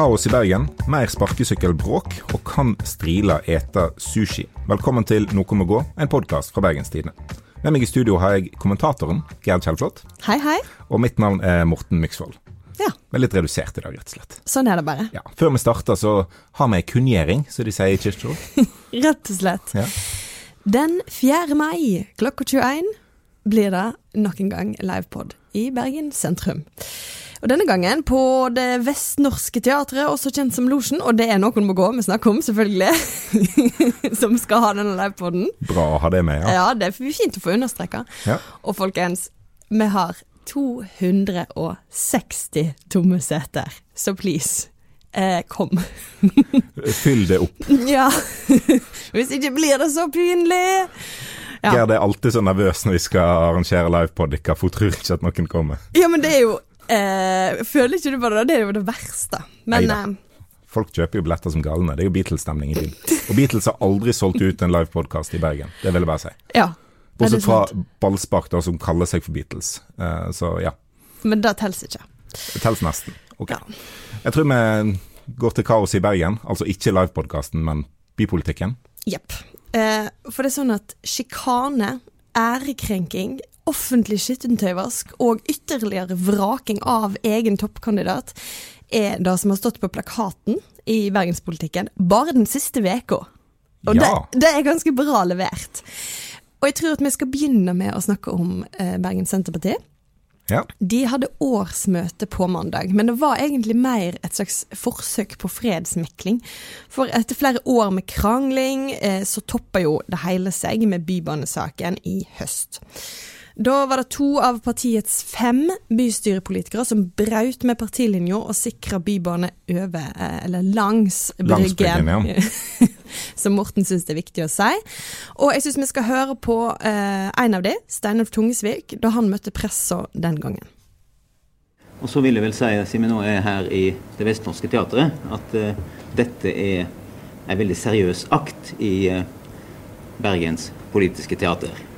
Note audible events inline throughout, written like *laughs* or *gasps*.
kaos i Bergen, mer sparkesykkelbråk og kan Strila ete sushi. Velkommen til Noe må gå, en podkast fra Bergenstidene. Med meg i studio har jeg kommentatoren Gerd Kjellflot, Hei, hei. og mitt navn er Morten Myksvold. Ja, er litt redusert i dag, rett og slett. sånn er det bare. Ja, Før vi starter, så har vi ei kunngjøring, som de sier i Kirketråd. *laughs* Rett og slett. Ja. Den 4. mai klokka 21 blir det nok en gang livepod i Bergen sentrum. Og denne gangen på det vestnorske teatret, også kjent som Losjen, og det er noen må gå vi snakker om, selvfølgelig, *laughs* som skal ha denne livepoden. Bra å ha det med, ja. Ja, det er fint å få understreka. ja. Og folkens, vi har 260 tomme seter, så please, eh, kom. Fyll det opp. *laughs* Ja. Hvis ikke blir det så pinlig. Ja. Gerd er alltid så nervøs når vi skal arrangere livepod, for hun tror ikke at noen kommer. Ja, men det er jo eh, Føler ikke du bare det? Det er jo det verste. Men Neida. eh, Folk kjøper jo billetter som galne. Det er jo Beatles-stemning i byen. Og Beatles har aldri solgt ut en livepodkast i Bergen. Det vil jeg bare si. ja. Bortsett fra. Ballspark, da, som kaller seg for Beatles. Eh, så ja, Men det teller ikke. det teller nesten. Ok. Ja. Jeg tror vi går til kaos i Bergen. Altså ikke livepodkasten, men bypolitikken. Jepp. Eh, for det er sånn at sjikane, ærekrenking, offentlig skittentøyvask og ytterligere vraking av egen toppkandidat er det som har stått på plakaten i bergenspolitikken bare den siste veka. Og Ja. det, det er ganske bra levert. Og jeg tror at vi skal begynne med å snakke om eh, Bergen Senterparti. Ja. De hadde årsmøte på mandag, men det var egentlig mer et slags forsøk på fredsmekling. For etter flere år med krangling, eh, så toppa jo det hele seg med bybanesaken i høst. Da var det to av partiets fem bystyrepolitikere som braut med partilinja og sikra bybane over, eh, eller langs Langs Bryggen. Bryggen, *laughs* som Morten syns det er viktig å si. Og jeg syns vi skal høre på eh, en av de, Steinulf Tungesvik, da han møtte pressa den gangen. Og så vil jeg vel si, siden vi nå er her i Det Vestnorske Teatret, at eh, dette er en veldig seriøs akt i eh, Bergens politiske teater.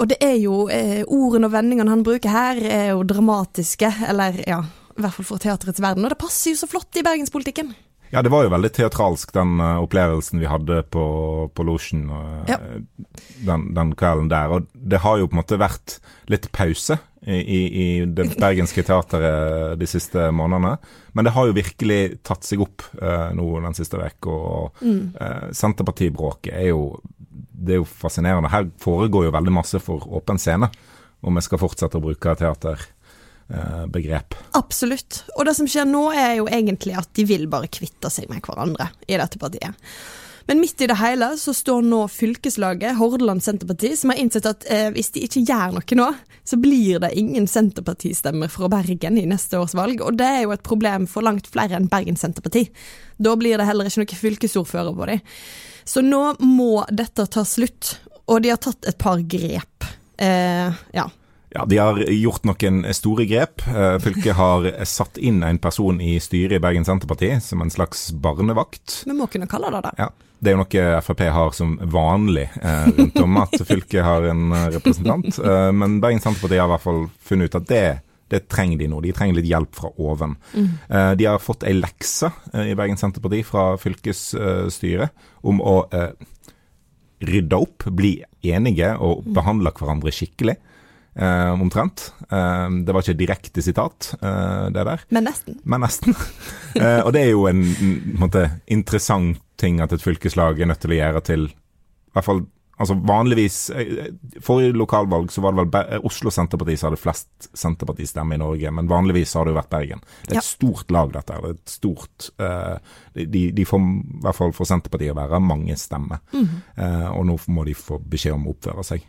Og det er jo eh, ordene og vendingene han bruker her, er jo dramatiske, eller ja, i hvert fall for teaterets verden. Og det passer jo så flott i bergenspolitikken. Ja, det var jo veldig teatralsk, den uh, opplevelsen vi hadde på, på Losjen uh, Ja. den, den kvelden der. Og det har jo på en måte vært litt pause i, i, i det *laughs* bergenske teateret de siste månedene. Men det har jo virkelig tatt seg opp uh, nå den siste uka. Og eh, Senterpartibråket er jo det er jo fascinerende. Her foregår jo veldig masse for åpen scene, om vi skal fortsette å bruke teaterbegrep. Absolutt. Og det som skjer nå, er jo egentlig at de vil bare kvitte seg med hverandre i dette partiet. Men midt i det hele så står nå fylkeslaget, Hordaland Senterparti, som har innsett at eh, hvis de ikke gjør noe nå, så blir det ingen Senterpartistemmer fra Bergen i neste års valg. Og det er jo et problem for langt flere enn Bergen Senterparti. Da blir det heller ikke noe fylkesordfører på dem. Så nå må dette ta slutt, og de har tatt et par grep. Eh, ja. Ja, De har gjort noen store grep. Eh, Fylket har satt inn en person i styret i Bergen Senterparti som en slags barnevakt. Vi må kunne kalle det det. Ja, Det er jo noe Frp har som vanlig eh, rundt om, at fylket har en eh, representant. Eh, men Bergen Senterparti har i hvert fall funnet ut at det, det trenger de nå. De trenger litt hjelp fra oven. Eh, de har fått ei lekse eh, i Bergen Senterparti fra fylkesstyret om å eh, rydde opp, bli enige og behandle hverandre skikkelig. Omtrent. Det var ikke direkte sitat, det der, Men nesten. men nesten. *laughs* og det er jo en, en, en måte, interessant ting at et fylkeslag er nødt til å gjøre til i hvert fall Altså vanligvis eh, Forrige lokalvalg så var det vel eh, Oslo Senterparti som hadde flest Senterpartistemmer i Norge, men vanligvis har det jo vært Bergen. Det er et Ja. stort lag, dette. Det er et stort uh, de, de får i hvert fall for Senterpartiet å være mange stemmer. Eh, og nå må de få beskjed om å oppføre seg.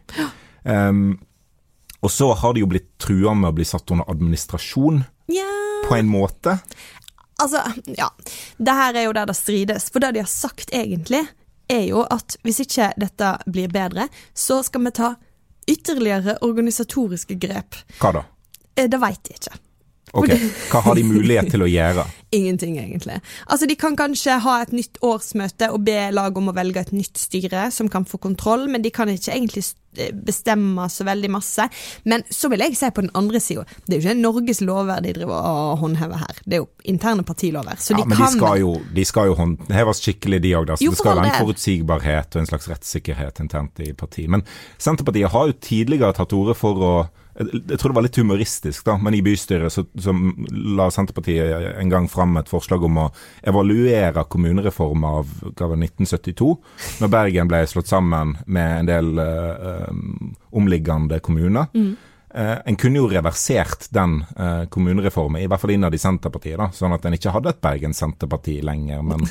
Um, og så har de jo blitt trua med å bli satt under administrasjon, Ja på en måte. Altså, ja. Det her er jo der det strides. For det de har sagt egentlig, er jo at hvis ikke dette blir bedre, så skal vi ta ytterligere organisatoriske grep. Hva da? Eh, Det veit jeg ikke. Ok, Hva har de mulighet til å gjøre? *laughs* ingenting, egentlig. Altså, De kan kanskje ha et nytt årsmøte og be laget om å velge et nytt styre som kan få kontroll, men de kan ikke egentlig eh, bestemme så veldig masse. Men så vil jeg si på den andre sida, det er jo ikke Norges lover de driver og håndhever her. Det er jo interne partilover. Så de ja, men kan de skal jo, de skal jo håndheves skikkelig, de òg. Jo, Det skal være en forutsigbarhet og en slags rettssikkerhet internt i partiet. Men Senterpartiet har jo tidligere tatt til orde for å jeg tror det var litt humoristisk, da, men i bystyret så, så la Senterpartiet en gang fram et forslag om å evaluere kommunereformen av hva var 1972, når Bergen ble slått sammen med en del um, omliggende kommuner. Eh, en kunne jo reversert den eh, kommunereformen, i hvert fall innad i Senterpartiet, da, sånn at en ikke hadde et Bergen Senterparti lenger, men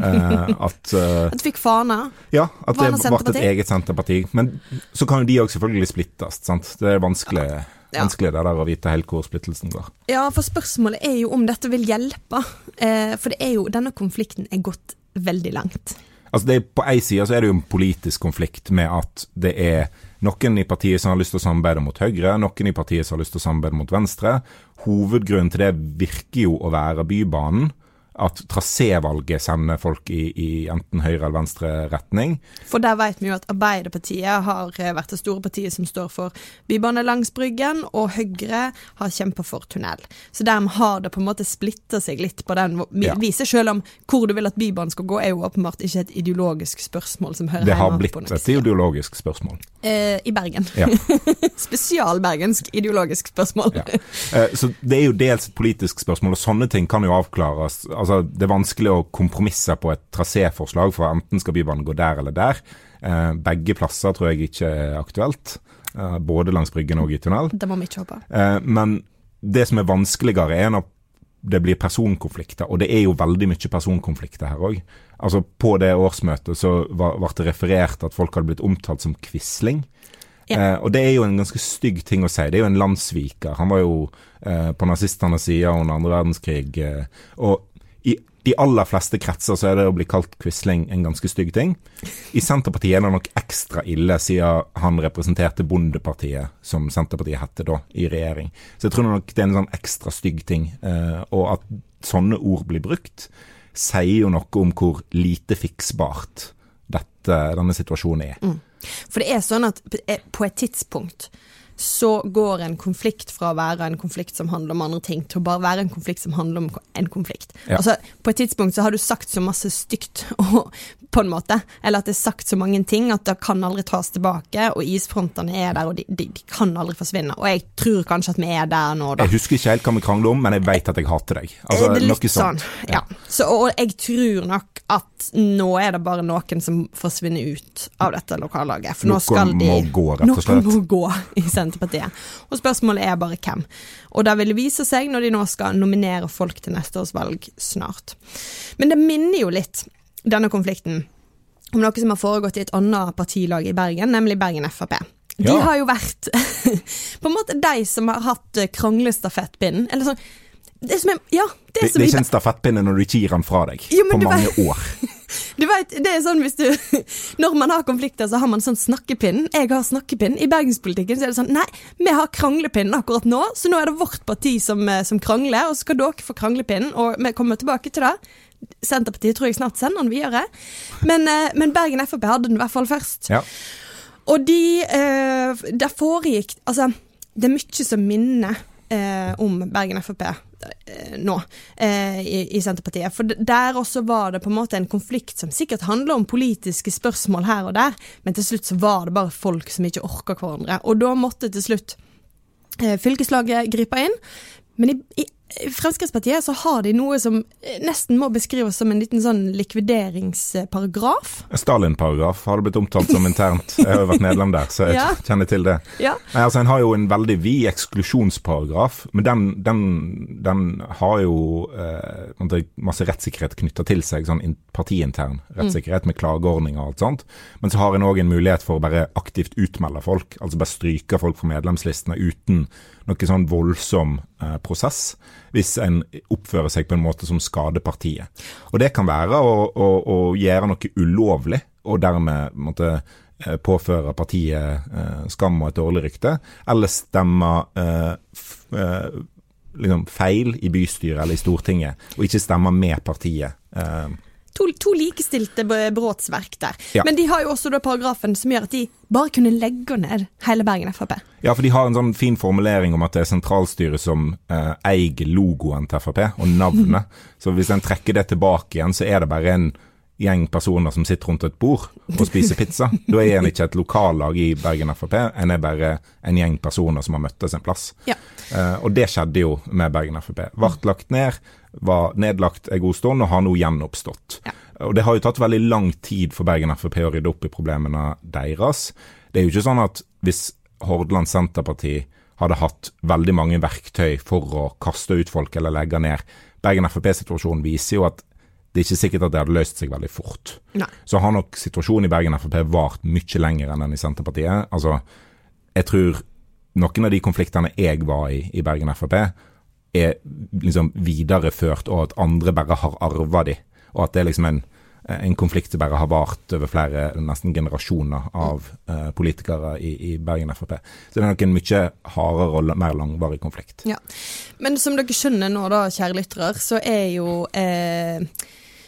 at eh, At du fikk fane? ja, at det ble et eget Senterparti. Men så kan jo de òg selvfølgelig splittes. sant? Det er vanskelig, Ja. vanskelig det der å vite helt hvor splittelsen går. Ja, for spørsmålet er jo om dette vil hjelpe. Eh, for det er jo, denne konflikten er gått veldig langt. Altså det På én side så er det jo en politisk konflikt med at det er noen i partiet som har lyst til å samarbeide mot Høyre, noen i partiet som har lyst til å samarbeide mot Venstre. Hovedgrunnen til det virker jo å være Bybanen. At trasévalget sender folk i, i enten høyre eller venstre retning. For der vet vi jo at Arbeiderpartiet har eh, vært det store partiet som står for bybane langs Bryggen, og Høyre har kjempa for tunnel. Så dermed har det på en måte splitta seg litt på den Ja. viset, selv om hvor du vil at Bybanen skal gå, er jo åpenbart ikke et ideologisk spørsmål som hører Det har blitt på et ideologisk spørsmål. Eh, I Bergen. Ja. *laughs* Spesialbergensk ideologisk spørsmål. Ja. Eh, Så det er jo dels et politisk spørsmål, og sånne ting kan jo avklares. Altså, Det er vanskelig å kompromisse på et traséforslag, for enten skal Bybanen gå der eller der. Eh, Begge plasser tror jeg ikke er aktuelt. eh, Både langs Bryggen og i tunnel. Det må vi ikke håpe. Eh, Men det som er vanskeligere, er når det blir personkonflikter, og det er jo veldig mye personkonflikter her òg. Altså, på det årsmøtet så ble det referert at folk hadde blitt omtalt som Quisling. Ja. Eh, og det er jo en ganske stygg ting å si. Det er jo en landssviker. Han var jo eh, på nazistenes side under andre verdenskrig. Eh, og i de aller fleste kretser så er det å bli kalt Quisling en ganske stygg ting. I Senterpartiet er det nok ekstra ille, siden han representerte Bondepartiet, som Senterpartiet hette da, i regjering. Så jeg tror nok det er en sånn ekstra stygg ting. Eh, og at sånne ord blir brukt, sier jo noe om hvor lite fiksbart dette, denne situasjonen er. For det er sånn at på et tidspunkt så går en konflikt fra å være en konflikt som handler om andre ting, til å bare være en konflikt som handler om en konflikt. Ja. Altså, På et tidspunkt så har du sagt så masse stygt, *laughs* og, på en måte, eller at det er sagt så mange ting at det kan aldri tas tilbake, og isfrontene er der, og de, de, de kan aldri forsvinne. Og jeg tror kanskje at vi er der nå, da. Jeg husker ikke helt hva vi krangler om, men jeg vet at jeg hater deg. Altså, det er litt sånn, ja. ja. Så, og jeg tror nok at nå er det bare noen som forsvinner ut av dette lokallaget. For nå skal de må gå, rett og slett. Noen må gå *laughs* i Senterpartiet. Og spørsmålet er bare hvem. Og det vil vise seg når de nå skal nominere folk til neste års valg snart. Men det minner jo litt, denne konflikten, om noe som har foregått i et annet partilag i Bergen, nemlig Bergen Frp. De Ja. har jo vært *laughs* på en måte de som har hatt kranglestafettpinnen. Eller sånn det som er, ja, det, Det, det er ikke en stafettpinne når du ikke gir den fra deg men på mange vet- år. *laughs* Du vet, det er sånn hvis du *laughs* Når man har konflikter, så har man sånn snakkepinn. Jeg har snakkepinn. I bergenspolitikken så er det sånn Nei, vi har kranglepinn akkurat nå, så nå er det vårt parti som, eh, som krangler, og så skal dere få kranglepinnen, og vi kommer tilbake til det. Senterpartiet tror jeg snart sender den videre. Men, eh, men Bergen Frp hadde den i hvert fall først. Ja. Og de Det Der foregikk Altså, det er mye som minner eh, om Bergen Frp eh, nå eh, i, i Senterpartiet. For der også var det på en måte en konflikt som sikkert handler om politiske spørsmål her og der, men til slutt så var det bare folk som ikke orka hverandre. Og da måtte til slutt eh, fylkeslaget gripe inn. Men i, i Fremskrittspartiet så har de noe som eh, nesten må beskrives som en liten sånn likvideringsparagraf. Stalin-paragraf har det blitt omtalt som internt. Jeg har jo vært medlem der, så jeg *laughs* Ja. kjenner til det. Ja. Nei, altså En har jo en veldig vid eksklusjonsparagraf, men den, den, den har jo eh, masse rettssikkerhet knytta til seg, sånn in- partiintern rettssikkerhet med klageordninger og alt sånt. Men så har en òg en mulighet for å bare aktivt utmelde folk, altså bare stryke folk fra medlemslistene uten noe sånn voldsom eh, prosess, hvis en oppfører seg på en måte som skader partiet. Og det kan være å, å, å gjøre noe ulovlig, og dermed måtte, eh, påføre partiet eh, skam og et dårlig rykte, eller stemme eh, eh, liksom, feil i bystyret eller i Stortinget, og ikke stemme med partiet. Eh, To, to likestilte brotsverk der. Ja. Men de har jo også da paragrafen som gjør at de bare kunne legge ned hele Bergen Frp. Ja, for de har en sånn fin formulering om at det er sentralstyret som eh, eier logoen til Frp, og navnet. Så hvis en trekker det tilbake igjen, så er det bare en gjeng personer som sitter rundt et bord og spiser pizza. *laughs* Da er en ikke et lokallag i Bergen Frp, en er bare en gjeng personer som har møttes en plass. Ja. Eh, og det skjedde jo med Bergen Frp. Ble lagt ned, var nedlagt en god stund og har nå gjenoppstått. Ja. Og det har jo tatt veldig lang tid for Bergen Frp å rydde opp i problemene deres. Det er jo ikke sånn at hvis Hordaland Senterparti hadde hatt veldig mange verktøy for å kaste ut folk eller legge ned. Bergen Frp-situasjonen viser jo at det er ikke sikkert at det hadde løst seg veldig fort. Nei. Så har nok situasjonen i Bergen Frp vart mye lenger enn den i Senterpartiet. Altså, jeg tror noen av de konfliktene jeg var i i Bergen Frp, er liksom videreført, og at andre bare har arva de. Og at det er liksom en, en konflikt som bare har vart over flere, nesten generasjoner av uh, politikere i, i Bergen Frp. Så det er nok en mye hardere og mer langvarig konflikt. Ja. Men som dere skjønner nå, da, kjære lyttere, så er jo eh,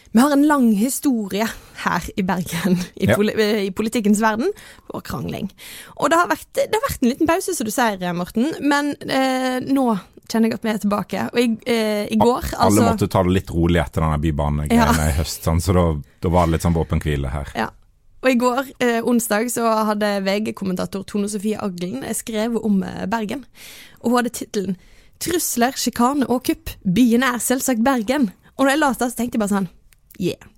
Vi har en lang historie her i Bergen, i, poli eh, i politikkens verden, og krangling. Og det har, vært, det har vært en liten pause, som du sier, Morten, men eh, nå kjenner jeg at vi er tilbake. Og i, eh, i går, Alle altså måtte ta det litt rolig etter denne bybanegreiene i høst, sånn, så da, da var det litt sånn våpenhvile her. Ja. Og i går, eh, onsdag, så hadde VG-kommentator Tone Sofie Aglen eh, skrevet om eh, Bergen. Og hun hadde tittelen 'Trusler, sjikane og kupp. Byen er selvsagt Bergen'. Og når jeg leste det, så tenkte jeg bare sånn Yeah.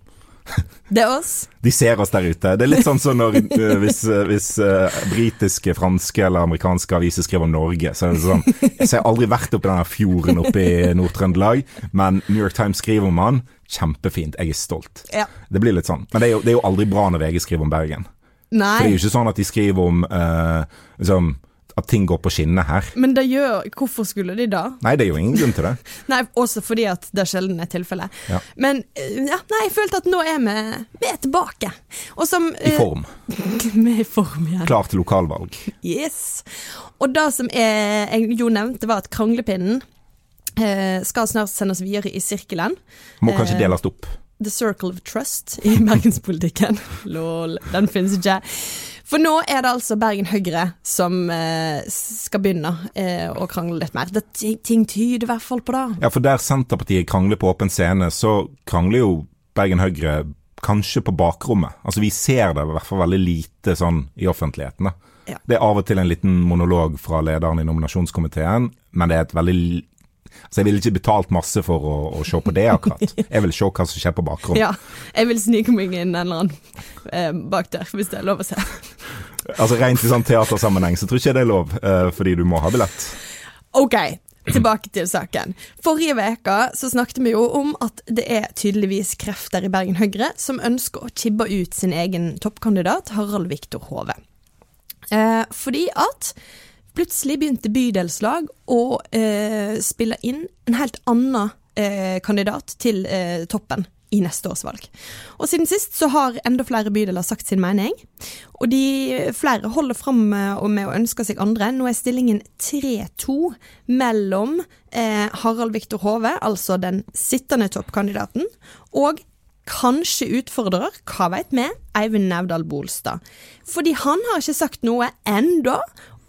Det er oss. De ser oss der ute. Det er litt sånn som når, *laughs* eh, hvis, eh, hvis uh, britiske, franske eller amerikanske aviser skriver om Norge, så er det sånn Jeg har aldri vært oppi denne fjorden oppe i Nord-Trøndelag, men New York Times skriver om han. Kjempefint. Jeg er stolt. Ja. Det blir litt sånn. Men det er jo, det er jo aldri bra når VG skriver om Bergen. Nei. For det er jo ikke sånn at de skriver om uh, liksom, at ting går på skinner her. men det gjør Hvorfor skulle de da? Nei, det er jo ingen grunn til det. *laughs* Nei, også fordi at det sjelden er tilfellet. Ja. Men eh, ja, nei, jeg følte at nå er vi, vi er tilbake. Og som I eh, form. *laughs* Vi er i form igjen. Klar til lokalvalg. Yes. Og det som jeg, jeg jo nevnte, var at kranglepinnen eh, skal snart sendes videre i sirkelen. Må kanskje Eh, deles opp. The Circle of Trust i *laughs* bergenspolitikken. Lol, den finnes ikke. For nå er det altså Bergen Høyre som eh, skal begynne eh, å krangle litt mer. Det, ting, tyder i hvert fall på det. Ja, for der Senterpartiet krangler på åpen scene, så krangler jo Bergen Høyre kanskje på bakrommet. Altså Vi ser det i hvert fall veldig lite sånn i offentligheten. da. Ja. Det er av og til en liten monolog fra lederen i nominasjonskomiteen, men det er et veldig Altså Jeg ville ikke betalt masse for å, å se på det, akkurat. *laughs* Jeg vil se hva som skjer på bakrommet. Ja, jeg vil snike meg inn en eller annen eh, bak der, hvis det er lov å se. Altså Rent i sånn teatersammenheng så tror ikke jeg det er lov, eh, fordi du må ha billett. Ok, tilbake til saken. Forrige veka så snakket vi jo om at det er tydeligvis krefter i Bergen Høyre som ønsker å kibbe ut sin egen toppkandidat, Harald Viktor Hove. Eh, fordi at plutselig begynte bydelslag å eh, spille inn en helt annen eh, kandidat til eh, toppen i neste års valg. Og siden sist så har enda flere bydeler sagt sin mening, og de flere holder fram med, å ønske seg andre. Nå er stillingen 3-2 mellom eh, Harald Viktor Hove, altså den sittende toppkandidaten, og kanskje utfordrer, hva veit vi, Eivind Nevdal Bolstad. Fordi han har ikke sagt noe enda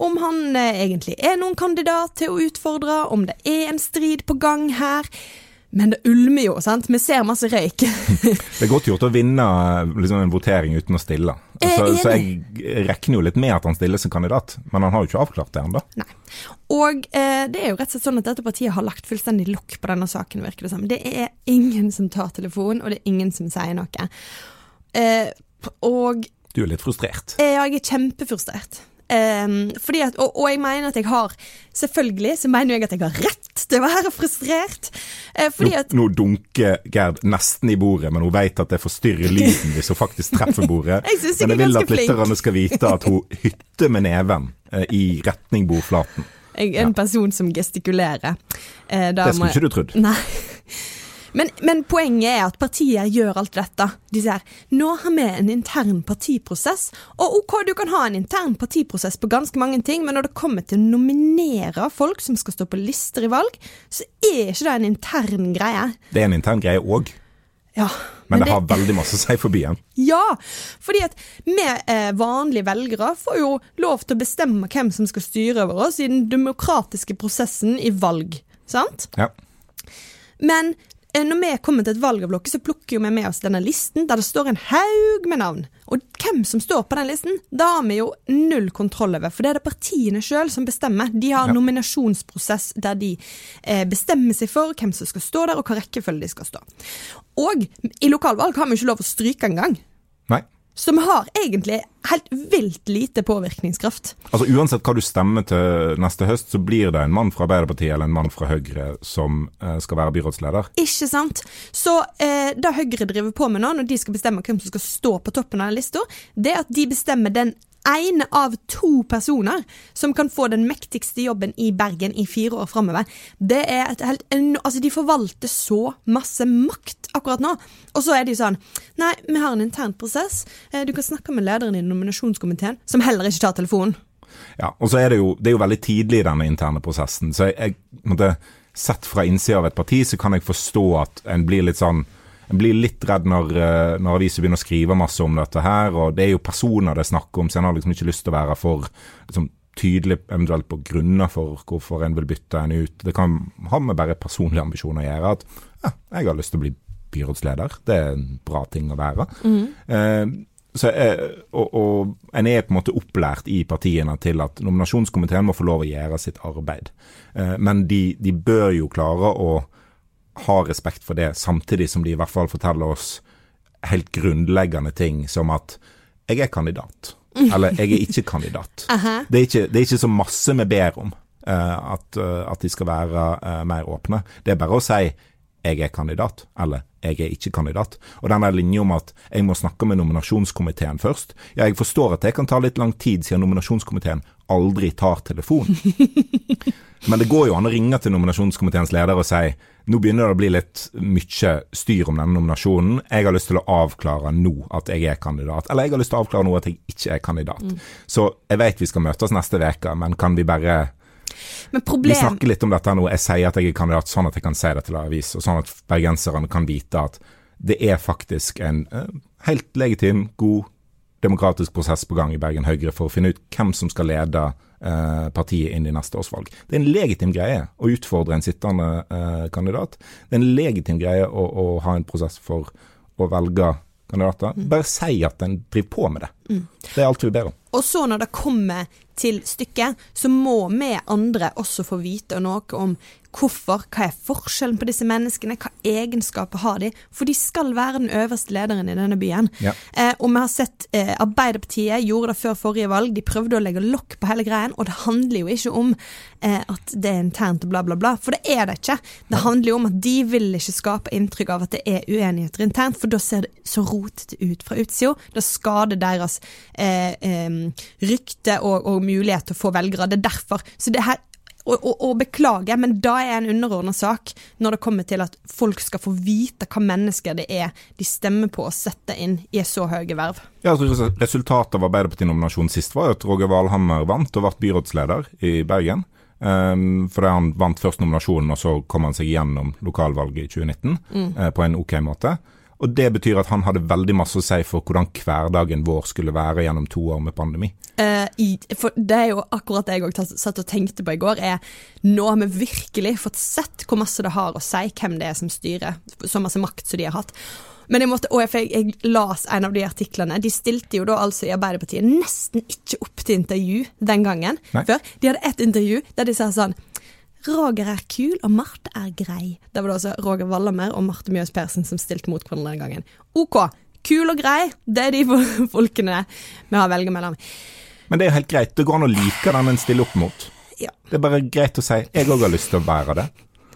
om han eh, egentlig er noen kandidat til å utfordre, om det er en strid på gang her. Men det ulmer jo, sant? Vi ser masse røyk. *laughs* Det er godt gjort å vinne liksom, en votering uten å stille. Jeg er Så, så jeg regner jo litt med at han stiller som kandidat, men han har jo ikke avklart det ennå. Og eh, det er jo rett og slett sånn at dette partiet har lagt fullstendig lokk på denne saken, virker det som. Det er ingen som tar telefonen, og det er ingen som sier noe. Eh, og Du er litt frustrert. Ja, jeg er kjempefrustrert. Um, fordi at, og, og jeg mener at jeg har Selvfølgelig så mener jeg at jeg har rett til å være frustrert. Eh, Nå, at nå dunker Gerd nesten i bordet, men hun vet at det forstyrrer lyden hvis hun faktisk treffer bordet. *laughs* Jeg synes jeg men jeg vil at lytterne skal vite at hun hytter med neven uh, i retning bordflaten. jeg er en person som gestikulerer. Uh, Det må skulle jeg- ikke du trodd. Nei. Men, men, poenget er at partier gjør alt dette. De sier nå har vi en intern partiprosess. Og OK, du kan ha en intern partiprosess på ganske mange ting, men når det kommer til å nominere folk som skal stå på lister i valg, så er ikke det en intern greie. Det er en intern greie òg. Ja, men, men det, har veldig masse å si for byen. Ja, fordi at vi eh, vanlige velgere får jo lov til å bestemme hvem som skal styre over oss i den demokratiske prosessen i valg. Sant? Ja. Men når vi kommer til et valgavlokke, så plukker vi med oss denne listen der det står en haug med navn. Og hvem som står på den listen, da har vi jo null kontroll over. For det er det partiene sjøl som bestemmer. De har ja. nominasjonsprosess der de eh, bestemmer seg for hvem som skal stå der, og hva rekkefølge de skal stå. Og i lokalvalg har vi ikke lov å stryke engang. Nei som har egentlig helt vilt lite påvirkningskraft. Altså Uansett hva du stemmer til neste høst, så blir det en mann fra Arbeiderpartiet eller en mann fra Høyre som eh, skal være byrådsleder? Ikke sant. Så eh, det Høyre driver på med nå, når de skal bestemme hvem som skal stå på toppen av lista, det er at de bestemmer den én av to personer som kan få den mektigste jobben i Bergen i fire år framover. Det er et helt Altså, de forvalter så masse makt akkurat nå. Og så er de sånn Nei, vi har en intern prosess. Eh, du kan snakke med lederen i nominasjonskomiteen, som heller ikke tar telefonen. Ja, og så er det jo, det er jo veldig tidlig i denne interne prosessen. Så jeg, jeg måtte, Sett fra innsida av et parti, så kan jeg forstå at en blir litt sånn en blir litt redd når, eh, når aviser begynner å skrive masse om dette her. og Det er jo personer det er snakk om, så en har liksom ikke lyst til å være for liksom, tydelig eventuelt på grunner for hvorfor en vil bytte en ut. Det kan ha med bare personlige ambisjoner å gjøre. At ja, jeg har lyst til å bli byrådsleder. Det er en bra ting å være. Mm. Eh, så, og, og, En er på en måte opplært i partiene til at nominasjonskomiteen må få lov å gjøre sitt arbeid. Eh, men de, de, bør jo klare å ha respekt for det, samtidig som de i hvert fall forteller oss helt grunnleggende ting som at 'jeg er kandidat', *laughs* eller 'jeg er ikke kandidat'. det, er ikke, det, er ikke, så masse vi ber om uh, at, uh, at, de skal være uh, mer åpne. Det er bare å si 'jeg er kandidat', eller 'jeg er ikke kandidat'. Og den der linja om at jeg må snakke med nominasjonskomiteen først. Ja, jeg forstår at det kan ta litt lang tid, siden nominasjonskomiteen aldri tar telefonen. *laughs* Men det går jo an å ringe til nominasjonskomiteens leder og si nå begynner det å bli litt mye styr om denne nominasjonen. Jeg har lyst til å avklare nå at jeg er kandidat, eller jeg har lyst til å avklare nå at jeg ikke er kandidat. Mm. Så jeg vet vi skal møtes neste uke, men kan vi bare problem... Vi snakker litt om dette nå. Jeg sier at jeg er kandidat sånn at jeg kan si det til avis, og sånn at bergenserne kan vite at det er faktisk en uh, helt legitim, god demokratisk prosess på gang i Bergen Høyre for å finne ut hvem som skal lede eh, partiet inn i neste års valg. Det er en legitim greie å utfordre en sittende eh, kandidat. Det er en legitim greie å, å, ha en prosess for å velge kandidater. Mm. Bare si at en driver på med det. Mm. Det er alt vi ber om. Og så når det kommer til stykket, så må vi andre også få vite noe om Hvorfor? Hva er forskjellen på disse menneskene? Hva egenskaper har de? For de skal være den øverste lederen i denne byen. Ja. Eh, og vi har sett eh, Arbeiderpartiet gjorde det før forrige valg. De prøvde å legge lokk på hele greien, og det handler jo ikke om eh, at det er internt og bla, bla, bla. For det er det ikke. Det handler jo om at de vil ikke skape inntrykk av at det er uenigheter internt, for da ser det så rotete ut fra utsida. Det skader deres eh, eh, rykte og, og mulighet til å få velgere. Det er derfor. Så det her å, beklage, men da er en underordna sak når det kommer til at folk skal få vite hva mennesker det er de stemmer på å sette inn i så høye verv. Ja, altså Resultatet av Arbeiderparti-nominasjonen sist var at Roger Valhammer vant og ble byrådsleder i Bergen. Um, fordi han vant først nominasjonen, og så kom han seg gjennom lokalvalget i 2019 mm. uh, på en OK måte. Og Det betyr at han hadde veldig masse å si for hvordan hverdagen vår skulle være gjennom to år med pandemi. Uh, i, Det er jo akkurat det jeg òg satt og tenkte på i går. er Nå har vi virkelig fått sett hvor masse det har å si hvem det er som styrer. Så masse makt som de har hatt. Men jeg måtte, og jeg, jeg, las en av de artiklene. De stilte jo da altså i Arbeiderpartiet nesten ikke opp til intervju den gangen. Nei. før. De hadde ett intervju der de sa sånn Roger er kul, og Marte er grei. Det var det også Roger Wallamer og Marte Mjøs Persen som stilte mot hverandre den gangen. OK, kul og grei, det er de *laughs* folkene vi har å velge mellom. Men det er jo helt greit. Det går an å like den en stiller opp mot. Ja. Det er bare greit å si jeg òg har lyst til å være det.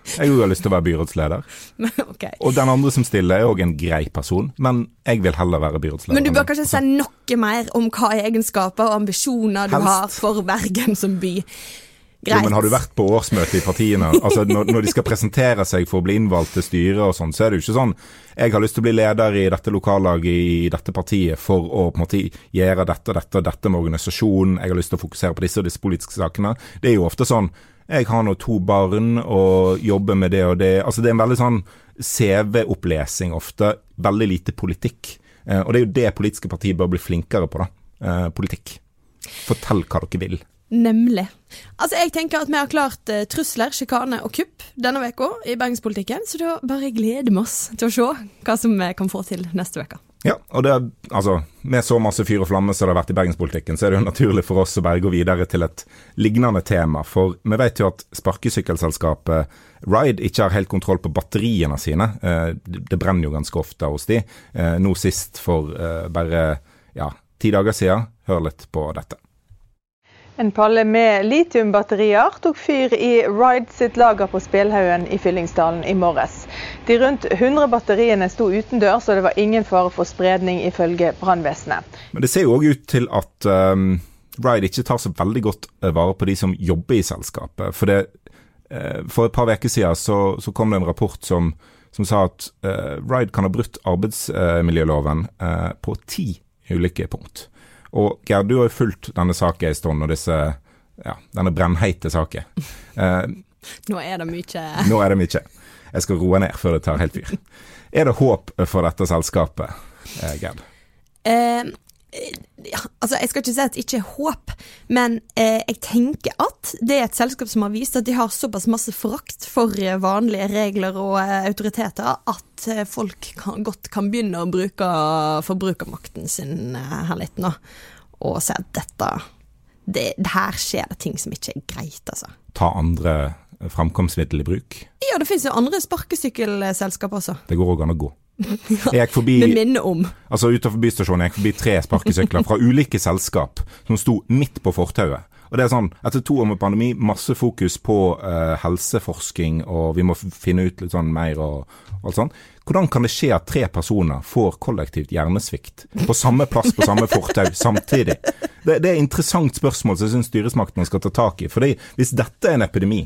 Jeg òg har lyst til å være byrådsleder. *laughs* okay. Og den andre som stiller, er òg en grei person, men jeg vil heller være byrådsleder. Men du bør kanskje si noe mer om hva egenskaper og ambisjoner du Helst. har for Bergen som by. Greit. Jo, men har du vært på årsmøte i partiene? *laughs* Altså, når, når de skal presentere seg for å bli innvalgt til styret og sånn, så er det jo ikke sånn jeg har lyst til å bli leder i dette lokallaget i dette partiet for å på en måte gjøre dette og dette og dette med organisasjonen, jeg har lyst til å fokusere på disse og disse politiske sakene. Det er jo ofte sånn jeg har nå to barn og jobber med det og det. Altså Det er en veldig sånn CV-opplesing ofte. Veldig lite politikk. Eh, og det er jo det politiske partier bør bli flinkere på, da. Eh, politikk. Fortell hva dere vil. Nemlig. Altså, jeg tenker at vi har klart uh, trusler, sjikane og kupp denne uka i bergenspolitikken, så da bare gleder vi oss til å se hva som vi kan få til neste uke. Ja, og det, altså, med så masse fyr og flamme som det har vært i bergenspolitikken, så er det jo naturlig for oss å bare gå videre til et lignende tema. For vi vet jo at sparkesykkelselskapet Ride ikke har helt kontroll på batteriene sine. Eh, det brenner jo ganske ofte hos de. Eh, nå sist for eh, bare ja, ti dager siden. Hør litt på dette. En palle med litiumbatterier tok fyr i Ride sitt lager på Spelhaugen i Fyllingsdalen i morges. De rundt 100 batteriene sto utendørs, og det var ingen fare for spredning, ifølge brannvesenet. Men det ser jo òg ut til at um, Ride ikke tar så veldig godt eh, vare på de som jobber i selskapet. For, det, uh, for et par uker siden så, så, kom det en rapport som, som sa at uh, Ride kan ha brutt arbeidsmiljøloven uh, på ti ulike punkt. Og Gerd, du har jo fulgt denne saken en stund, og disse, ja, denne brennheite saken. *laughs* Eh, nå er det mye Nå er det mye. Jeg skal roe ned før det tar helt fyr. Er det håp for dette selskapet, eh, Gerd? Eh, ja, altså Jeg skal ikke si at det ikke er håp, men eh, jeg tenker at det er et selskap som har vist at de har såpass masse forakt for eh, vanlige regler og eh, autoriteter at eh, folk kan, godt kan begynne å bruke forbrukermakten sin eh, her litt nå, og si at dette det, Her skjer det ting som ikke er greit, altså. Ta andre framkomstmiddel i bruk? Ja, det finnes jo andre sparkesykkelselskap også. Det går òg an å gå. *laughs* Jeg gikk forbi Med minner om. Altså Utenfor bystasjonen jeg gikk forbi tre sparkesykler fra ulike selskap som sto midt på fortauet. Og det er sånn, Etter to år med pandemi, masse fokus på uh, helseforsking, og vi må finne ut litt sånn mer og, og alt sånt. Hvordan kan det skje at tre personer får kollektivt hjernesvikt på samme plass på samme fortau samtidig? Det, det er et interessant spørsmål som jeg syns styresmaktene skal ta tak i. fordi hvis dette er en epidemi,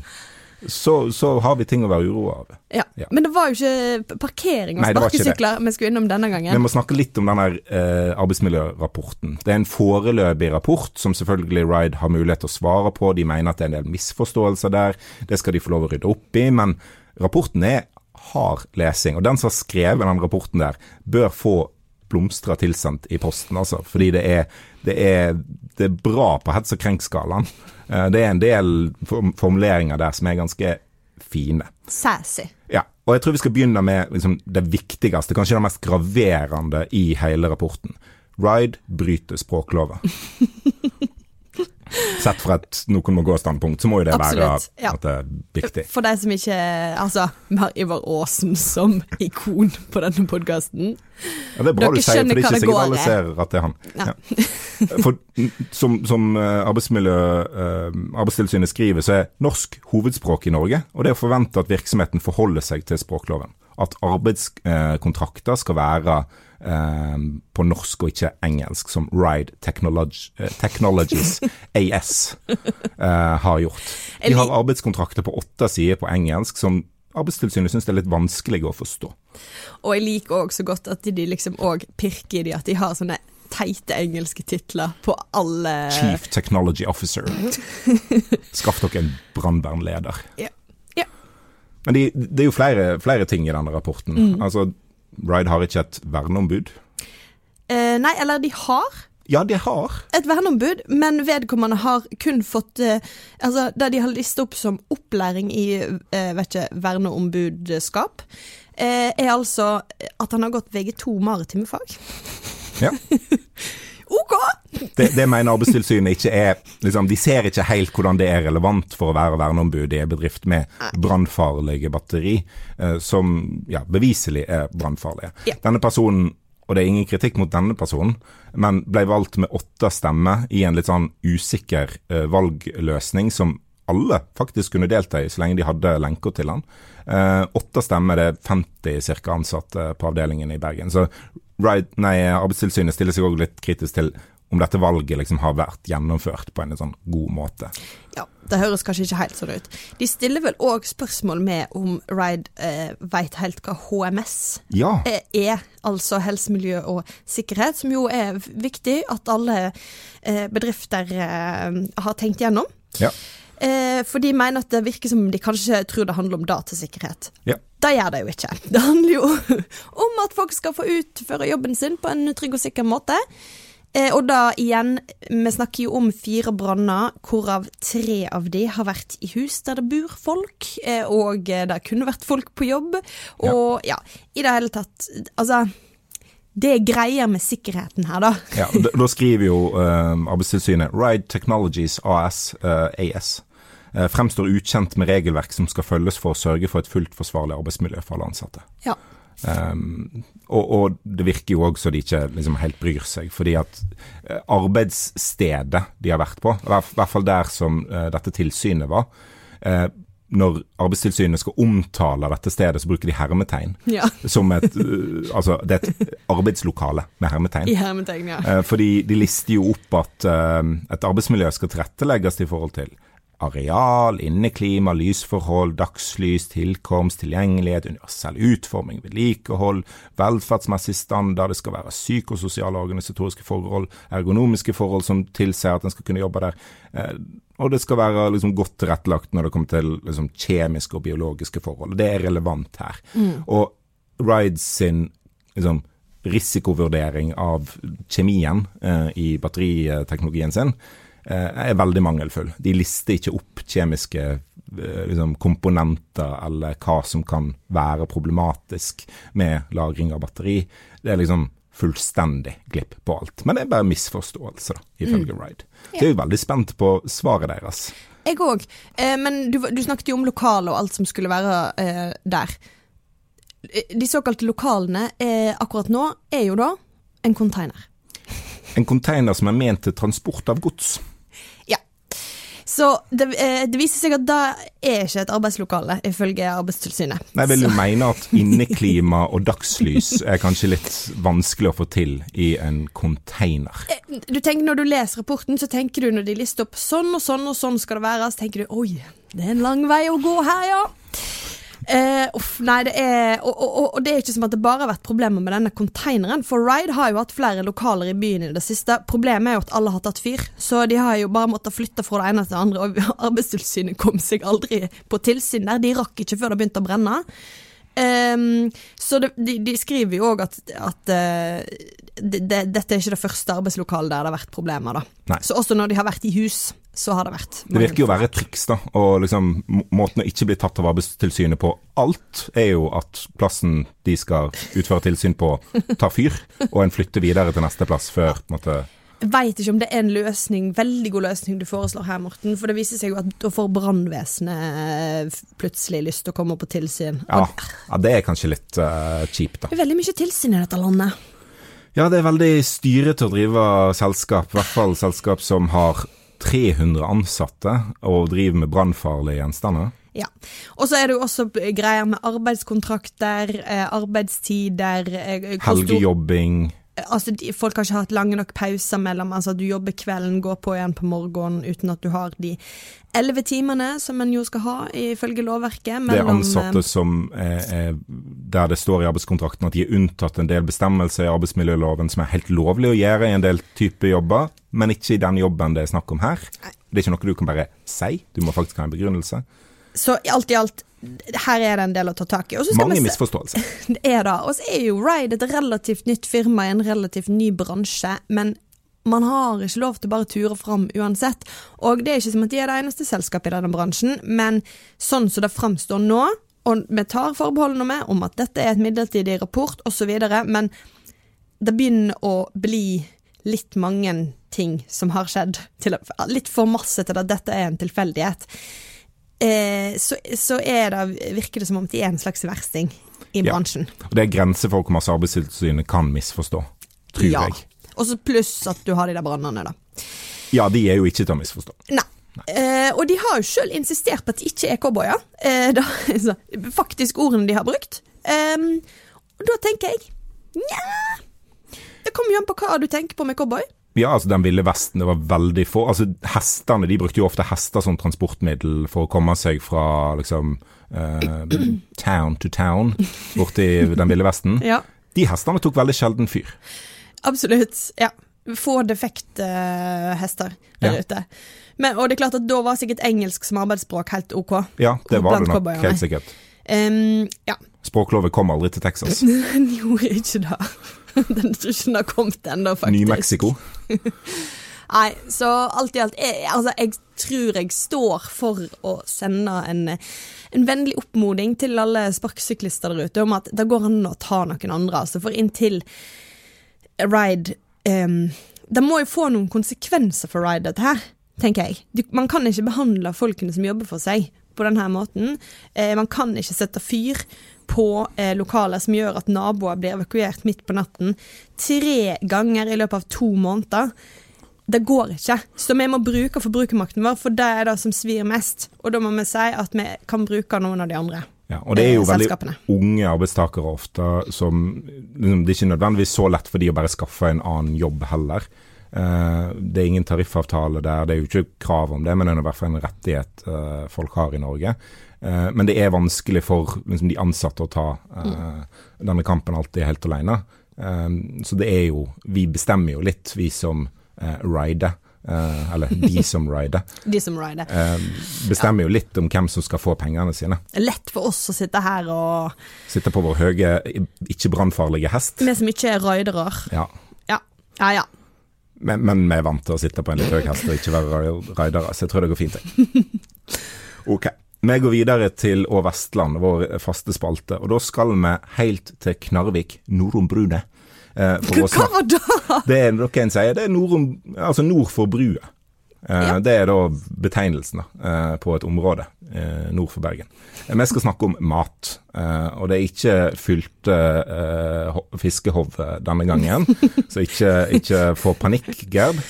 så, så, har vi ting å være uroa av. Ja. ja. Men det var jo ikke parkering og sparkesykler vi skulle innom denne gangen. Vi må snakke litt om denne eh, arbeidsmiljørapporten. Det er en foreløpig rapport som selvfølgelig Ride har mulighet til å svare på. De mener at det er en del misforståelser der. Det skal de få lov å rydde opp i. Men rapporten er hard lesing. Og den som har skrevet den rapporten der, bør få blomstra tilsendt i posten, altså. Fordi det er, det er, det er bra på hets og krenk-skalaen. Eh, det er en del formuleringer der som er ganske fine. Sassy. Ja, og jeg tror vi skal begynne med liksom, det viktigste, kanskje det mest graverende i hele rapporten. Ride bryter språkloven. *laughs* Sett fra et noen må gå-standpunkt, så må jo det Absolutt, være at det er viktig. For de som ikke Altså, vi har Ivar Aasen som *laughs* ikon på denne podkasten. Ja, det er bra Dere du sier, for det er ikke sikkert alle ser at det er han. Ja. For som, som uh, arbeidsmiljø, uh, Arbeidstilsynet skriver, så er norsk hovedspråk i Norge, og det er å forvente at virksomheten forholder seg til språkloven. At arbeidskontrakter skal være Um, på norsk og ikke engelsk, som Ride Technolog uh, Technologies *laughs* AS uh, eh, har gjort. De har arbeidskontrakter på åtte sider på engelsk som Arbeidstilsynet syns det er litt vanskelig å forstå. Og jeg liker òg så godt at de liksom òg pirker i de, at de har sånne teite engelske titler på alle Chief Technology Officer. *laughs* Skaff dere en brannvernleder. Ja. ja. Men de, det er jo flere, flere, ting i denne rapporten. Mm. Altså, Ride har ikke et verneombud? Eh, nei, eller de har. Ja, de har. Et verneombud, men vedkommende har kun fått eh, Altså, det de har listet opp som opplæring i eh, vet ikke, verneombudskap, eh, er altså at han har gått VG2 maritime fag. Ja. *laughs* OK! Det, det, mener Arbeidstilsynet ikke er liksom, De ser ikke helt hvordan det er relevant for å være verneombud i en bedrift med brannfarlige batteri, eh, som ja, beviselig er brannfarlige. Ja. Denne personen, og det er ingen kritikk mot denne personen, men ble valgt med åtte stemmer i en litt sånn usikker eh, valgløsning som alle faktisk kunne delta i, så lenge de hadde lenker til han. Eh, åtte stemmer, det er 50 ca. ansatte på avdelingen i Bergen. Så right, nei, Arbeidstilsynet stiller seg òg litt kritisk til om dette valget liksom har vært gjennomført på en sånn god måte. Ja, det høres kanskje ikke helt sånn ut. De stiller vel òg spørsmål med om Ride eh, veit helt hva HMS Ja. eh, er, altså helse, miljø og sikkerhet, som jo er viktig at alle eh, bedrifter eh, har tenkt gjennom. ja. Eh, for de mener at det virker som de kanskje tror det handler om datasikkerhet. Ja. Det gjør det jo ikke. *laughs* Det handler jo om at folk skal få utføre jobben sin på en trygg og sikker måte. Eh, og da igjen, vi snakker jo om fire branner, hvorav tre av de har vært i hus der det bor folk, eh, og det kunne vært folk på jobb. Og ja, i det hele tatt Altså, det er greier med sikkerheten her, da. Ja, da, da skriver jo eh, Arbeidstilsynet Ride Technologies AS, eh, AS eh, fremstår ukjent med regelverk som skal følges for å sørge for et fullt forsvarlig arbeidsmiljø for alle ansatte. Ja. Um, og, og det virker jo òg så de ikke liksom helt bryr seg, fordi at eh, arbeidsstedet de har vært på, i hvert fall der som uh, dette tilsynet var uh, Når Arbeidstilsynet skal omtale dette stedet, så bruker de hermetegn. Ja. *laughs* Som et uh, Altså, det er et arbeidslokale med hermetegn. I hermetegn, ja. Fordi de lister jo opp at et arbeidsmiljø skal tilrettelegges i forhold til areal, inneklima, lysforhold, dagslys, tilkomst, tilgjengelighet, universell utforming, vedlikehold, velferdsmessig standard, det skal være psykososiale og organisatoriske forhold, ergonomiske forhold som tilsier at en skal kunne jobbe der, eh, og det skal være liksom godt tilrettelagt når det kommer til liksom kjemiske og biologiske forhold. Det er relevant her. Og Rides sin liksom, risikovurdering av kjemien eh, i batteriteknologien sin er veldig mangelfull. De lister ikke opp kjemiske eh, liksom, komponenter eller hva som kan være problematisk med lagring av batteri. Det er liksom fullstendig glipp på alt. Men det er bare misforståelse, da, ifølge Ride. Så jeg er jo veldig spent på svaret deres. Jeg òg. Eh, men du, du snakket jo om lokalet og alt som skulle være eh, der. Eh, De såkalte lokalene eh, akkurat nå er jo da en container. En container som er ment til transport av gods. Så det, eh, det viser seg at det er ikke et arbeidslokale, ifølge Arbeidstilsynet. Jeg vil jo mene at *laughs* inneklima og dagslys er kanskje litt vanskelig å få til i en container. du tenker Når du leser rapporten, så tenker du når de lister opp sånn og sånn og sånn skal det være, så tenker du oi, det er en lang vei å gå her, ja. Eh, uff, nei, det er og, og, og- det er ikke som at det bare har vært problemer med denne konteineren. For Ride har jo hatt flere lokaler i byen i det siste. Problemet er jo at alle har tatt fyr. Så de har jo bare måttet flytte fra det ene til det andre. Og *laughs* Arbeidstilsynet kom seg aldri på tilsyn der. De rakk ikke før det begynte å brenne. Ehm, så det, de, de skriver jo òg at, at uh, de, de, dette er ikke det første arbeidslokalet der det har vært problemer. Så også når de har vært i hus, så har det vært Det virker jo å være et triks, da. Og liksom, måten å ikke bli tatt av Arbeidstilsynet på alt, er jo at plassen de skal utføre tilsyn på, tar fyr, og en flytter videre til neste plass før på en måte veit ikke om det er en løsning, veldig god løsning du foreslår her, Morten. For det viser seg jo at da får brannvesenet plutselig lyst til å komme på tilsyn. Ja, ja det er kanskje litt uh, kjipt, da. det er veldig mye tilsyn i dette landet. Ja, det er veldig styrete å drive selskap, i hvert fall selskap som har 300 ansatte og driver med brannfarlige gjenstander. Ja. Og så er det jo også greier med arbeidskontrakter, eh, arbeidstider eh, stor- Helgejobbing. Altså, de, folk har ikke hatt lange nok pauser mellom altså du jobber kvelden, går på igjen på morgenen uten at du har de elleve timene som en jo skal ha ifølge lovverket. Det er ansatte eh, som er, er, der det står i arbeidskontrakten at de er unntatt en del bestemmelser i arbeidsmiljøloven som er helt lovlig å gjøre i en del type jobber, men ikke i den jobben det er snakk om her. Det er ikke noe du kan bare si, du må faktisk ha en begrunnelse. Så alt i alt, her er det en del å ta tak i. Mange misforståelser. *laughs* Det er det. Og så er jo Ride et relativt nytt firma i en relativt ny bransje, men man har ikke lov til bare å ture fram uansett. Og det er ikke som at de er det eneste selskapet i denne bransjen, men sånn som det framstår nå, og vi tar forbeholdene med om at dette er et midlertidig rapport osv., men det begynner å bli litt mange ting som har skjedd. Litt for masse til at dette er en tilfeldighet. Eh, så, så det, virker det som om de er en slags versting i Ja. bransjen. Og det er grenser for hvor masse Arbeidstilsynet kan misforstå, tror Ja. jeg. Og så pluss at du har de der brannene, da. Ja, de er jo ikke til å misforstå. Nei. Eh, og de har jo sjøl insistert på at de ikke er cowboyer. Eh, da, *laughs* faktisk ordene de har brukt. Ehm, og da tenker jeg nja Det kommer jo an på hva du tenker på med cowboy. Ja, altså Den ville vesten, det var veldig få. Altså Hestene de brukte jo ofte hester som transportmiddel for å komme seg fra liksom eh, town to town borti den ville vesten. Ja, De hestene tok veldig sjelden fyr. absolutt. Ja. Få defekte uh, hester der Ja. ute. Men, og det er klart at da var sikkert engelsk som arbeidsspråk helt ok. Ja, det var det nok helt sikkert. Um, ja, Språklovet kom aldri til Texas. *laughs* gjorde ikke det. *laughs* Den tror ikke den har kommet ennå, faktisk. Ny-Mexico. *laughs* Nei, så alt i alt jeg, Altså, jeg tror jeg står for å sende en, en vennlig oppmoding til alle sparkesyklister der ute om at det går an å ta noen andre. Altså, for inntil ride um, Det må jo få noen konsekvenser for ride, dette her, tenker jeg. Du, man kan ikke behandle folkene som jobber for seg, på denne måten. Eh, man kan ikke sette fyr på eh, lokaler som gjør at naboer blir evakuert midt på natten tre ganger i løpet av to måneder. Det går ikke. Så vi må bruke forbrukermakten vår, for det er det som svir mest. Og da må vi si at vi kan bruke noen av de andre. Ja, og det er jo eh, veldig unge arbeidstakere ofte som liksom, Det er ikke nødvendigvis så lett for de å bare skaffe en annen jobb heller. Eh, det er ingen tariffavtale der, det er jo ikke krav om det, men det er i hvert fall en rettighet eh, folk har i Norge. Eh, men det er vanskelig for liksom, de ansatte å ta denne kampen alltid helt alene. Så det er jo Vi bestemmer jo litt, vi som rider. Uh, eller de *laughs* som rider. De som rider. Uh, bestemmer jo litt om hvem som skal få pengene sine. Lett for oss å sitte her og Sitte på vår høye, ikke brannfarlige hest. Vi som ikke er ridere. Ja. Ja. ja, ja. Men, men vi er vant til å sitte på en litt høy hest og ikke være raidere, så jeg tror det går fint. jeg. *laughs* Ok. Vi går videre til Å Vestland, vår faste spalte. Og da skal vi helt til Knarvik, Norom Brune. Eh, Hva var det? Det er noe en sier, det er nord, altså nord for brua. Eh, Ja. Det er da betegnelsen da, eh, på et område eh, nord for Bergen. Eh, Vi skal snakke om mat, eh, og det er ikke fylte uh, fiskehove denne gangen. *laughs* så ikke, ikke få panikk, Gerd.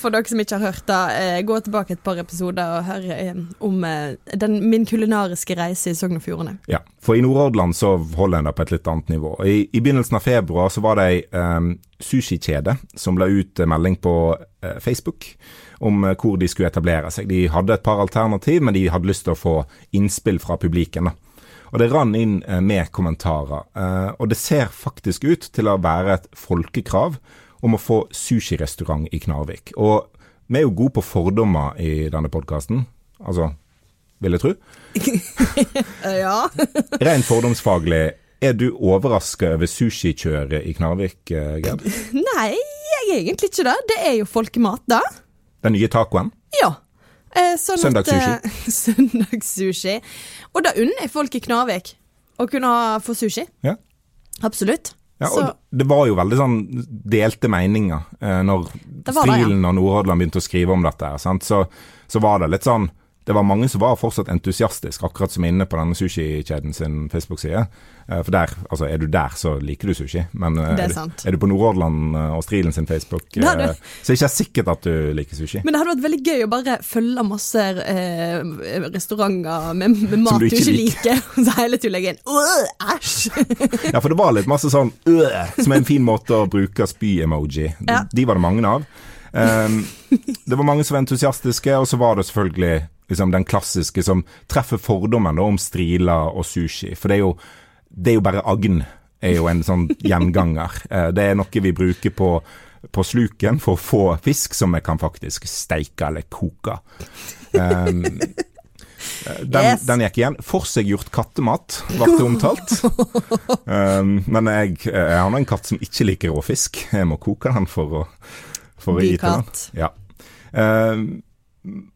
For dere som ikke har hørt det, uh, gå tilbake et par episoder og hør eh, om eh, den, min kulinariske reise i Sogn og Fjordane. Ja, for i Nordhordland så holder en det på et litt annet nivå. I, i begynnelsen av februar så var det ei um, sushikjede som la ut eh, melding på eh, Facebook om eh, hvor de skulle etablere seg. De hadde et par alternativ, men de hadde lyst til å få innspill fra publikum. da. Og det rann inn eh, med kommentarer. Eh, og det ser faktisk ut til å være et folkekrav om å få sushirestaurant i Knarvik. Og vi er jo gode på fordommer i denne podkasten. Altså, vil jeg tro. *laughs* Ja. *laughs* Rent fordomsfaglig, er du overraska over sushikjøret i Knarvik, eh, Gerd? Nei, jeg er egentlig ikke det. Det er jo folkemat, da. Den nye tacoen? Ja. Eh, sånn Søndagssushi. Eh, *laughs* søndagssushi. Og da unner jeg folk i Knarvik å kunne få sushi. Ja. Absolutt. Ja, Så- det var jo veldig sånn delte meninger eh, når Stilen. Og Nordhordland begynte å skrive om dette. sant? Så, så var det litt sånn Det var mange som var fortsatt entusiastiske, akkurat som inne på denne sushikjeden sin Facebook-side. Eh, For der, altså er du der, så liker du sushi. Men eh, er er, du, er du på Nordhordland eh, og Strilen sin Facebook, Det er det. så er det ikke sikkert at du liker sushi. Men det hadde vært veldig gøy å bare følge masse eh, restauranter med, med mat du du ikke ikke liker, og *laughs* så hele tiden legge inn øh, æsj! *laughs* Ja, for det var litt masse sånn øh, som er en fin måte å bruke spy-emoji. Ja. De var det mange av. Um, det var mange som var entusiastiske, og så var det selvfølgelig liksom, den klassiske som treffer fordommen da, om striler og sushi. For det er jo, det er jo bare agn, er jo en sånn *laughs* gjenganger. Eh, det er noe vi bruker på, på sluken for å få fisk som vi kan faktisk steike eller koke. Um, den, Yes. den gikk igjen. Forseggjort kattemat ble det omtalt. Um, men jeg, jeg har en katt som ikke liker rå fisk. Jeg må koke den for å, for å gi til den. Ja. Um,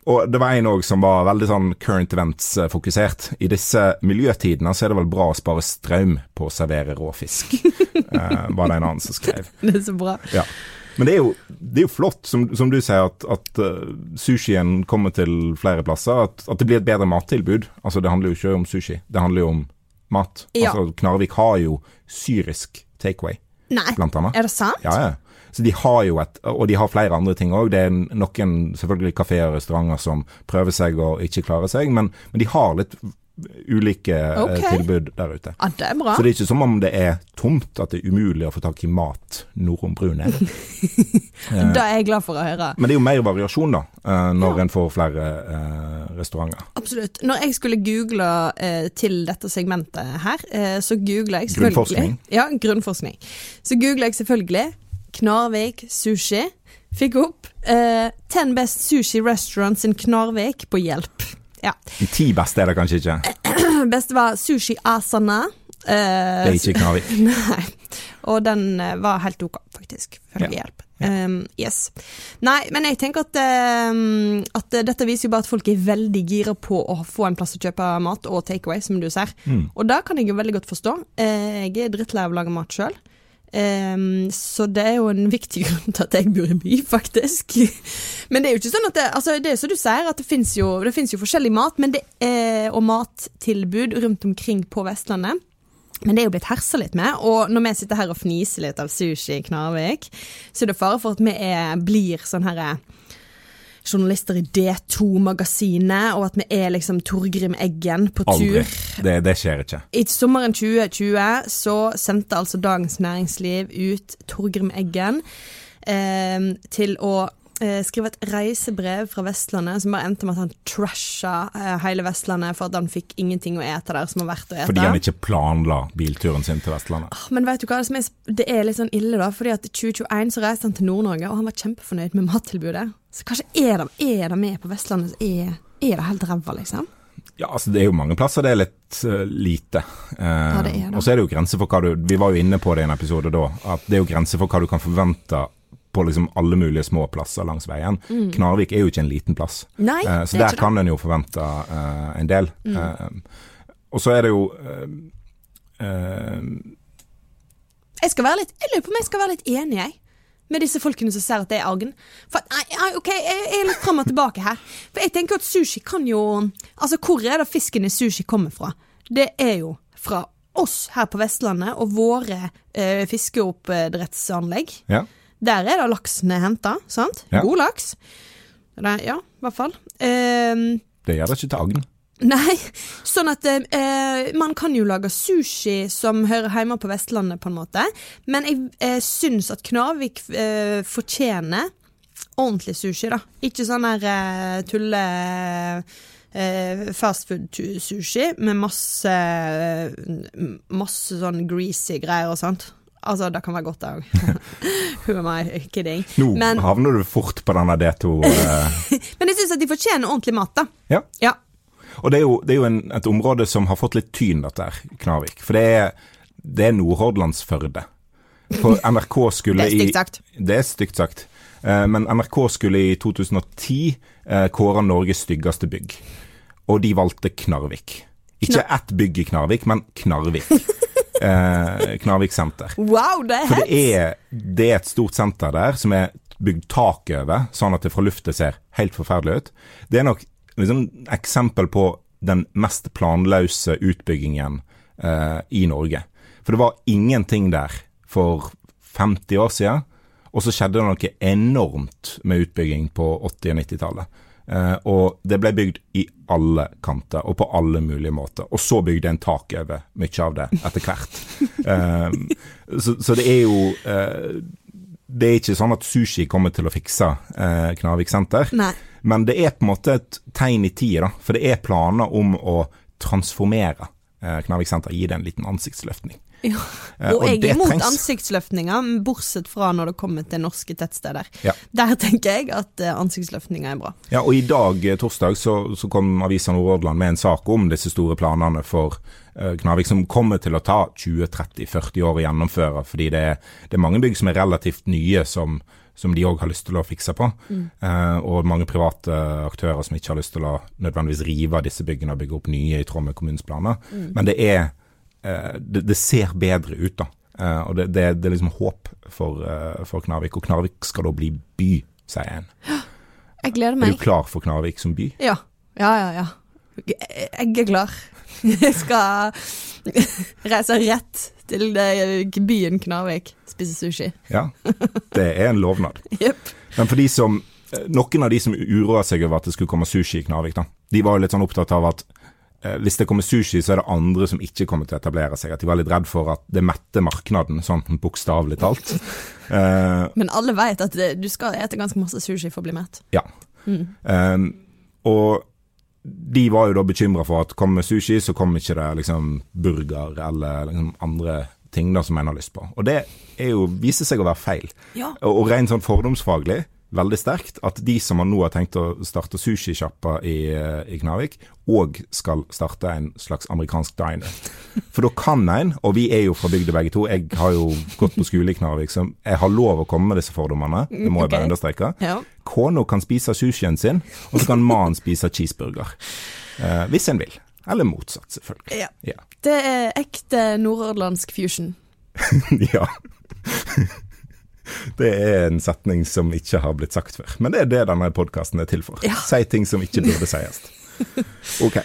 og det var en òg som var veldig sånn current events-fokusert. I disse miljøtidene så er det vel bra å spare strøm på å servere råfisk, *laughs* eh, var det en annen som skrev. *laughs* Det er så bra. Ja. Men det er jo, det er jo flott, som, som du sier, at, at uh, sushien kommer til flere plasser. At, at det blir et bedre mattilbud. Altså Det handler jo ikke om sushi, det handler jo om mat. Ja. Altså Knarvik har jo syrisk takeaway, Nei, blant annet. er det sant? Ja, ja. Så de har jo et Og de har flere andre ting òg. Det er noen selvfølgelig kafeer og restauranter som prøver seg og ikke klarer seg, men, men de har litt ulike okay. Tilbud der ute. Ja, det er bra. Så det er ikke som om det er tomt, at det er umulig å få tak i mat nord om Brunei. *laughs* Det er jeg glad for å høre. Men det er jo mer variasjon, da, eh, når Ja. en får flere eh, restauranter. Absolutt. Når jeg skulle google eh, til dette segmentet her, eh, så googla jeg selvfølgelig Grunnforskning. Ja, grunnforskning. Så googla jeg selvfølgelig Knarvik sushi. Fikk opp uh, 10 best sushi restaurants in Knarvik på hjelp. Ja. De ti beste er det kanskje ikke. *clears throat* Beste var Sushi Asana. Uh, Det er ikke Knarvik. *laughs* Nei. Og den eh, var helt ok, faktisk. Følge Ja. hjelp. Um, yes. Nei, men jeg tenker at, um, at eh, dette viser jo bare at folk er veldig gira på å få en plass å kjøpe mat og takeaway, som du ser. Mm. Og det kan jeg jo veldig godt forstå. Uh, jeg er drittlei av å lage mat sjøl. Så det er jo en viktig *laughs* grunn til at jeg bor i by, faktisk. *laughs* Men det er jo ikke sånn at det, altså det er som du sier, at det fins jo, jo forskjellig mat er, og mattilbud rundt omkring på Vestlandet. Men det er jo blitt hersa litt med, og når vi sitter her og fniser litt av sushi i Knarvik, så er det fare for at vi er, blir sånn herre journalister i D2-magasinet, og at vi er liksom Torgrim Eggen på Aldri. tur. Det, det skjer ikke. I sommeren 2020 så sendte altså Dagens Næringsliv ut Torgrim Eggen eh, til å skrive et reisebrev fra Vestlandet som bare endte med at han trasha eh, hele Vestlandet for at han fikk ingenting å ete der som var verdt å ete. Fordi han ikke planla bilturen sin til Vestlandet. Men vet du hva, det, er, det litt sånn ille, da. Fordi at i 2021 så reiste han til Nord-Norge, og han var kjempefornøyd med mattilbudet. Så kanskje er det, er det med på Vestlandet, så er, er det helt ræva, liksom. Ja, altså Det er jo mange plasser det er litt uh, lite. Ja, det er det. Og så er det jo grenser for hva du Vi var jo inne på det i en episode da, at det er jo grenser for hva du kan forvente på liksom alle mulige små plasser langs veien. Knarvik er jo ikke en liten plass, Mm. Nei, uh, så er der kan en jo forvente uh, en del. Mm. Eh, og så er det jo Jeg skal være litt Jeg lurer på om jeg skal være litt enig, jeg. Med disse folkene som ser at det er argen. For nei, ok, jeg jeg er litt fram og tilbake her. For jeg tenker at sushi kan jo Altså, hvor er det fisken i sushi kommer fra? Det er jo fra oss her på Vestlandet og våre eh, fiskeoppdrettsanlegg. Ja. Der er det laksen er henta, sant? Ja. God laks. Det, ja, i hvert fall. Ehm, Det gjør det ikke til agn. Nei, sånn at eh, man kan jo lage sushi som hører hjemme på Vestlandet, på en måte. Men jeg eh, syns at Knarvik eh, fortjener ordentlig sushi, da. Ikke sånn der eh, tulle eh, fastfood-sushi med masse Masse sånn greasy greier og sånt. Altså, det kan være godt, det òg. *laughs* Who am I kidding? Nå Men, havner du fort på denne D2. *laughs* eh, men jeg syns at de fortjener ordentlig mat, da. ja. Ja. Og det er jo, det er jo en, et område som har fått litt tyn, dette her, Knarvik. For det er, det er Nordhordlandsførde. For *laughs* NRK skulle i Det er stygt i sagt. Det er stygt sagt. Eh, men NRK skulle i 2010 eh, kåre Norges styggeste bygg. Og de valgte Knarvik. Ikke ett bygg i Knarvik, men Knarvik. Eh, Knarvik senter. Wow, det er For det er, det er et stort senter der som er bygd tak over, sånn at det fra luftet ser helt forferdelig ut. Det er nok liksom eksempel på den mest planløse utbyggingen eh, i Norge. For det var ingenting der for 50 år siden, og så skjedde det noe enormt med utbygging på 80- og 90-tallet. Eh, og det ble bygd i alle kanter og på alle mulige måter. Og så bygde en tak over mye av det etter hvert. *laughs* Eh, så, så det er jo eh, Det er ikke sånn at sushi kommer til å fikse Knarvik senter. Nei. Men det er på en måte et tegn i tida. For det er planer om å transformere eh, Knarvik senter, gi det en liten ansiktsløftning. Ja. Og, Og, jeg er imot trengs. ansiktsløftninger, bortsett fra når det kommer til norske tettsteder. Ja. Der tenker jeg at eh, ansiktsløftninger er bra. Ja, og i dag, eh, torsdag, så, så kom Avisa Nordhordland med en sak om disse store planene for Knavik, som kommer til å ta 20-30-40 år å gjennomføre, fordi det er, det er mange bygg som er relativt nye, som, som de òg har lyst til å fikse på. Eh, og mange private aktører som ikke har lyst til å nødvendigvis rive disse byggene og bygge opp nye i tråd med kommunens planer. Men det er eh, det, det ser bedre ut, da. Eh, og det, det, det er liksom håp for, eh, for Knarvik. Og Knarvik skal da bli by, sier en. *gasps* Jeg gleder meg. Er du klar for Knarvik som by? Ja. Ja, ja, ja. Jeg er klar. *laughs* Jeg skal *laughs* reise rett til byen Knarvik, spise sushi. Ja, det er en lovnad. *laughs* Yep. Men for de som Noen av de som uroa seg over at det skulle komme sushi i Knarvik, da, de var jo litt sånn opptatt av at eh, hvis det kommer sushi, så er det andre som ikke kommer til å etablere seg. At de var litt redd for at det metter markedet, sånn bokstavelig talt. uh, *laughs* Men alle vet at det, du skal ete ganske masse sushi for å bli mett. ja. Eh, og de var jo da bekymra for at kommer sushi, så kommer ikke det liksom burger eller liksom andre ting da som en har lyst på. Og det er jo, viser seg å være feil. Ja. Og, og rent sånn fordomsfaglig, veldig sterkt, at de som nå har tenkt å starte sushisjappa i, eh, i Knarvik, òg skal starte en slags amerikansk diner. *laughs* For da kan en, og vi er jo fra bygda begge to, jeg har jo gått på skole i Knarvik, så jeg har lov å komme med disse fordommene, det må jeg bare understreke. Ja. Kona kan spise sushien sin, og så kan mannen spise cheeseburger. Eh, hvis en vil. Eller motsatt, selvfølgelig. Ja. Ja. Det er ekte nordhordlandsk fusion. *laughs* ja. Det er en setning som ikke har blitt sagt før. Men det er det denne podkasten er til for. Ja. Si ting som ikke burde sies. *laughs* Ok.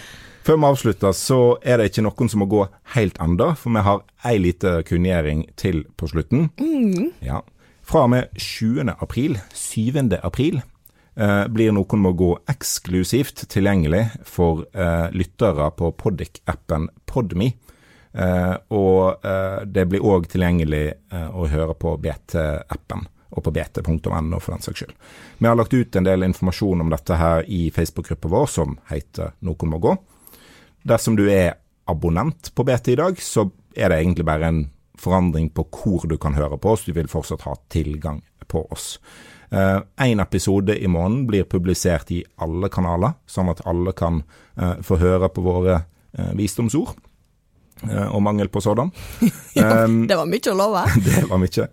Før vi avslutter, så er det ikke noen som må gå helt enda, for vi har ei lita kunngjøring til på slutten. Ja. Fra og med 20. april, 7. april, eh, blir Noen må gå eksklusivt tilgjengelig for eh, lyttere på Poddik-appen Podme. Eh, og eh, det blir òg tilgjengelig eh, å høre på BT-appen, og på bt.no for den saks skyld. Vi har lagt ut en del informasjon om dette her i Facebook-gruppa vår som heter Noen må gå. Dersom du er abonnent på BT i dag, så er det egentlig bare en forandring på hvor du kan høre på oss. Du vil fortsatt ha tilgang på oss. Én episode i måneden blir publisert i alle kanaler, sånn at alle kan få høre på våre visdomsord. Eh, og mangel på sådan. *laughs* ja, Det var mye å love. *laughs* det var mye.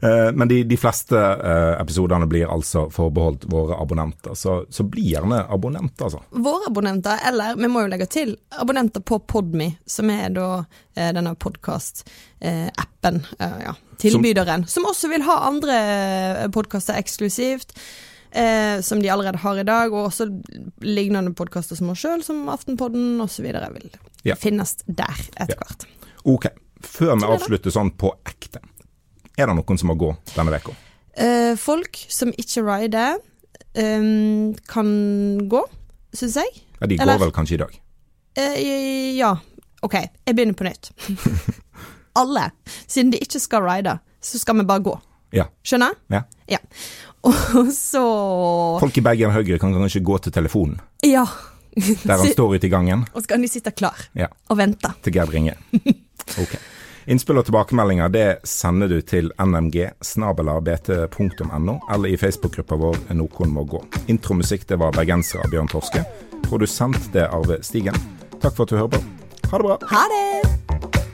Eh, men de, de fleste eh, episodene blir altså forbeholdt våre abonnenter. Så, så bli gjerne abonnent, altså. Våre abonnenter, eller vi må jo legge til abonnenter på Podme, som er da eh, denne podkast-appen, eh, ja, tilbyderen, som, også vil ha andre podkaster eksklusivt. Eh, som de allerede har i dag, og også lignende podkaster som oss sjøl, som Aftenpodden osv. vil Ja. finnes der etter Ja. hvert. Ok, før vi avslutter sånn på ekte, er det noen som må gå denne uka? Eh, folk som ikke rider, eh, kan gå, syns jeg. Ja, de går Eller- vel kanskje i dag? Eh, ja, OK, jeg begynner på nytt. *laughs* Alle. Siden de ikke skal ride, så skal vi bare gå. Ja. Skjønner? ja. Ja. *laughs* Og så Folk i Bergen Høyre kan kanskje gå til telefonen, Ja. der han *laughs* står ute i gangen, Og så kan de sitte klar ja, og vente. til Gerd ringer. *laughs* Ok. Innspill og tilbakemeldinger det sender du til nmg.bt.no, eller i Facebook-gruppa vår Noen må gå. Intromusikk det var bergenser av Bjørn Torske. Produsent det Arve Stigen. Takk for at du hører på. Ha det bra. Ha det!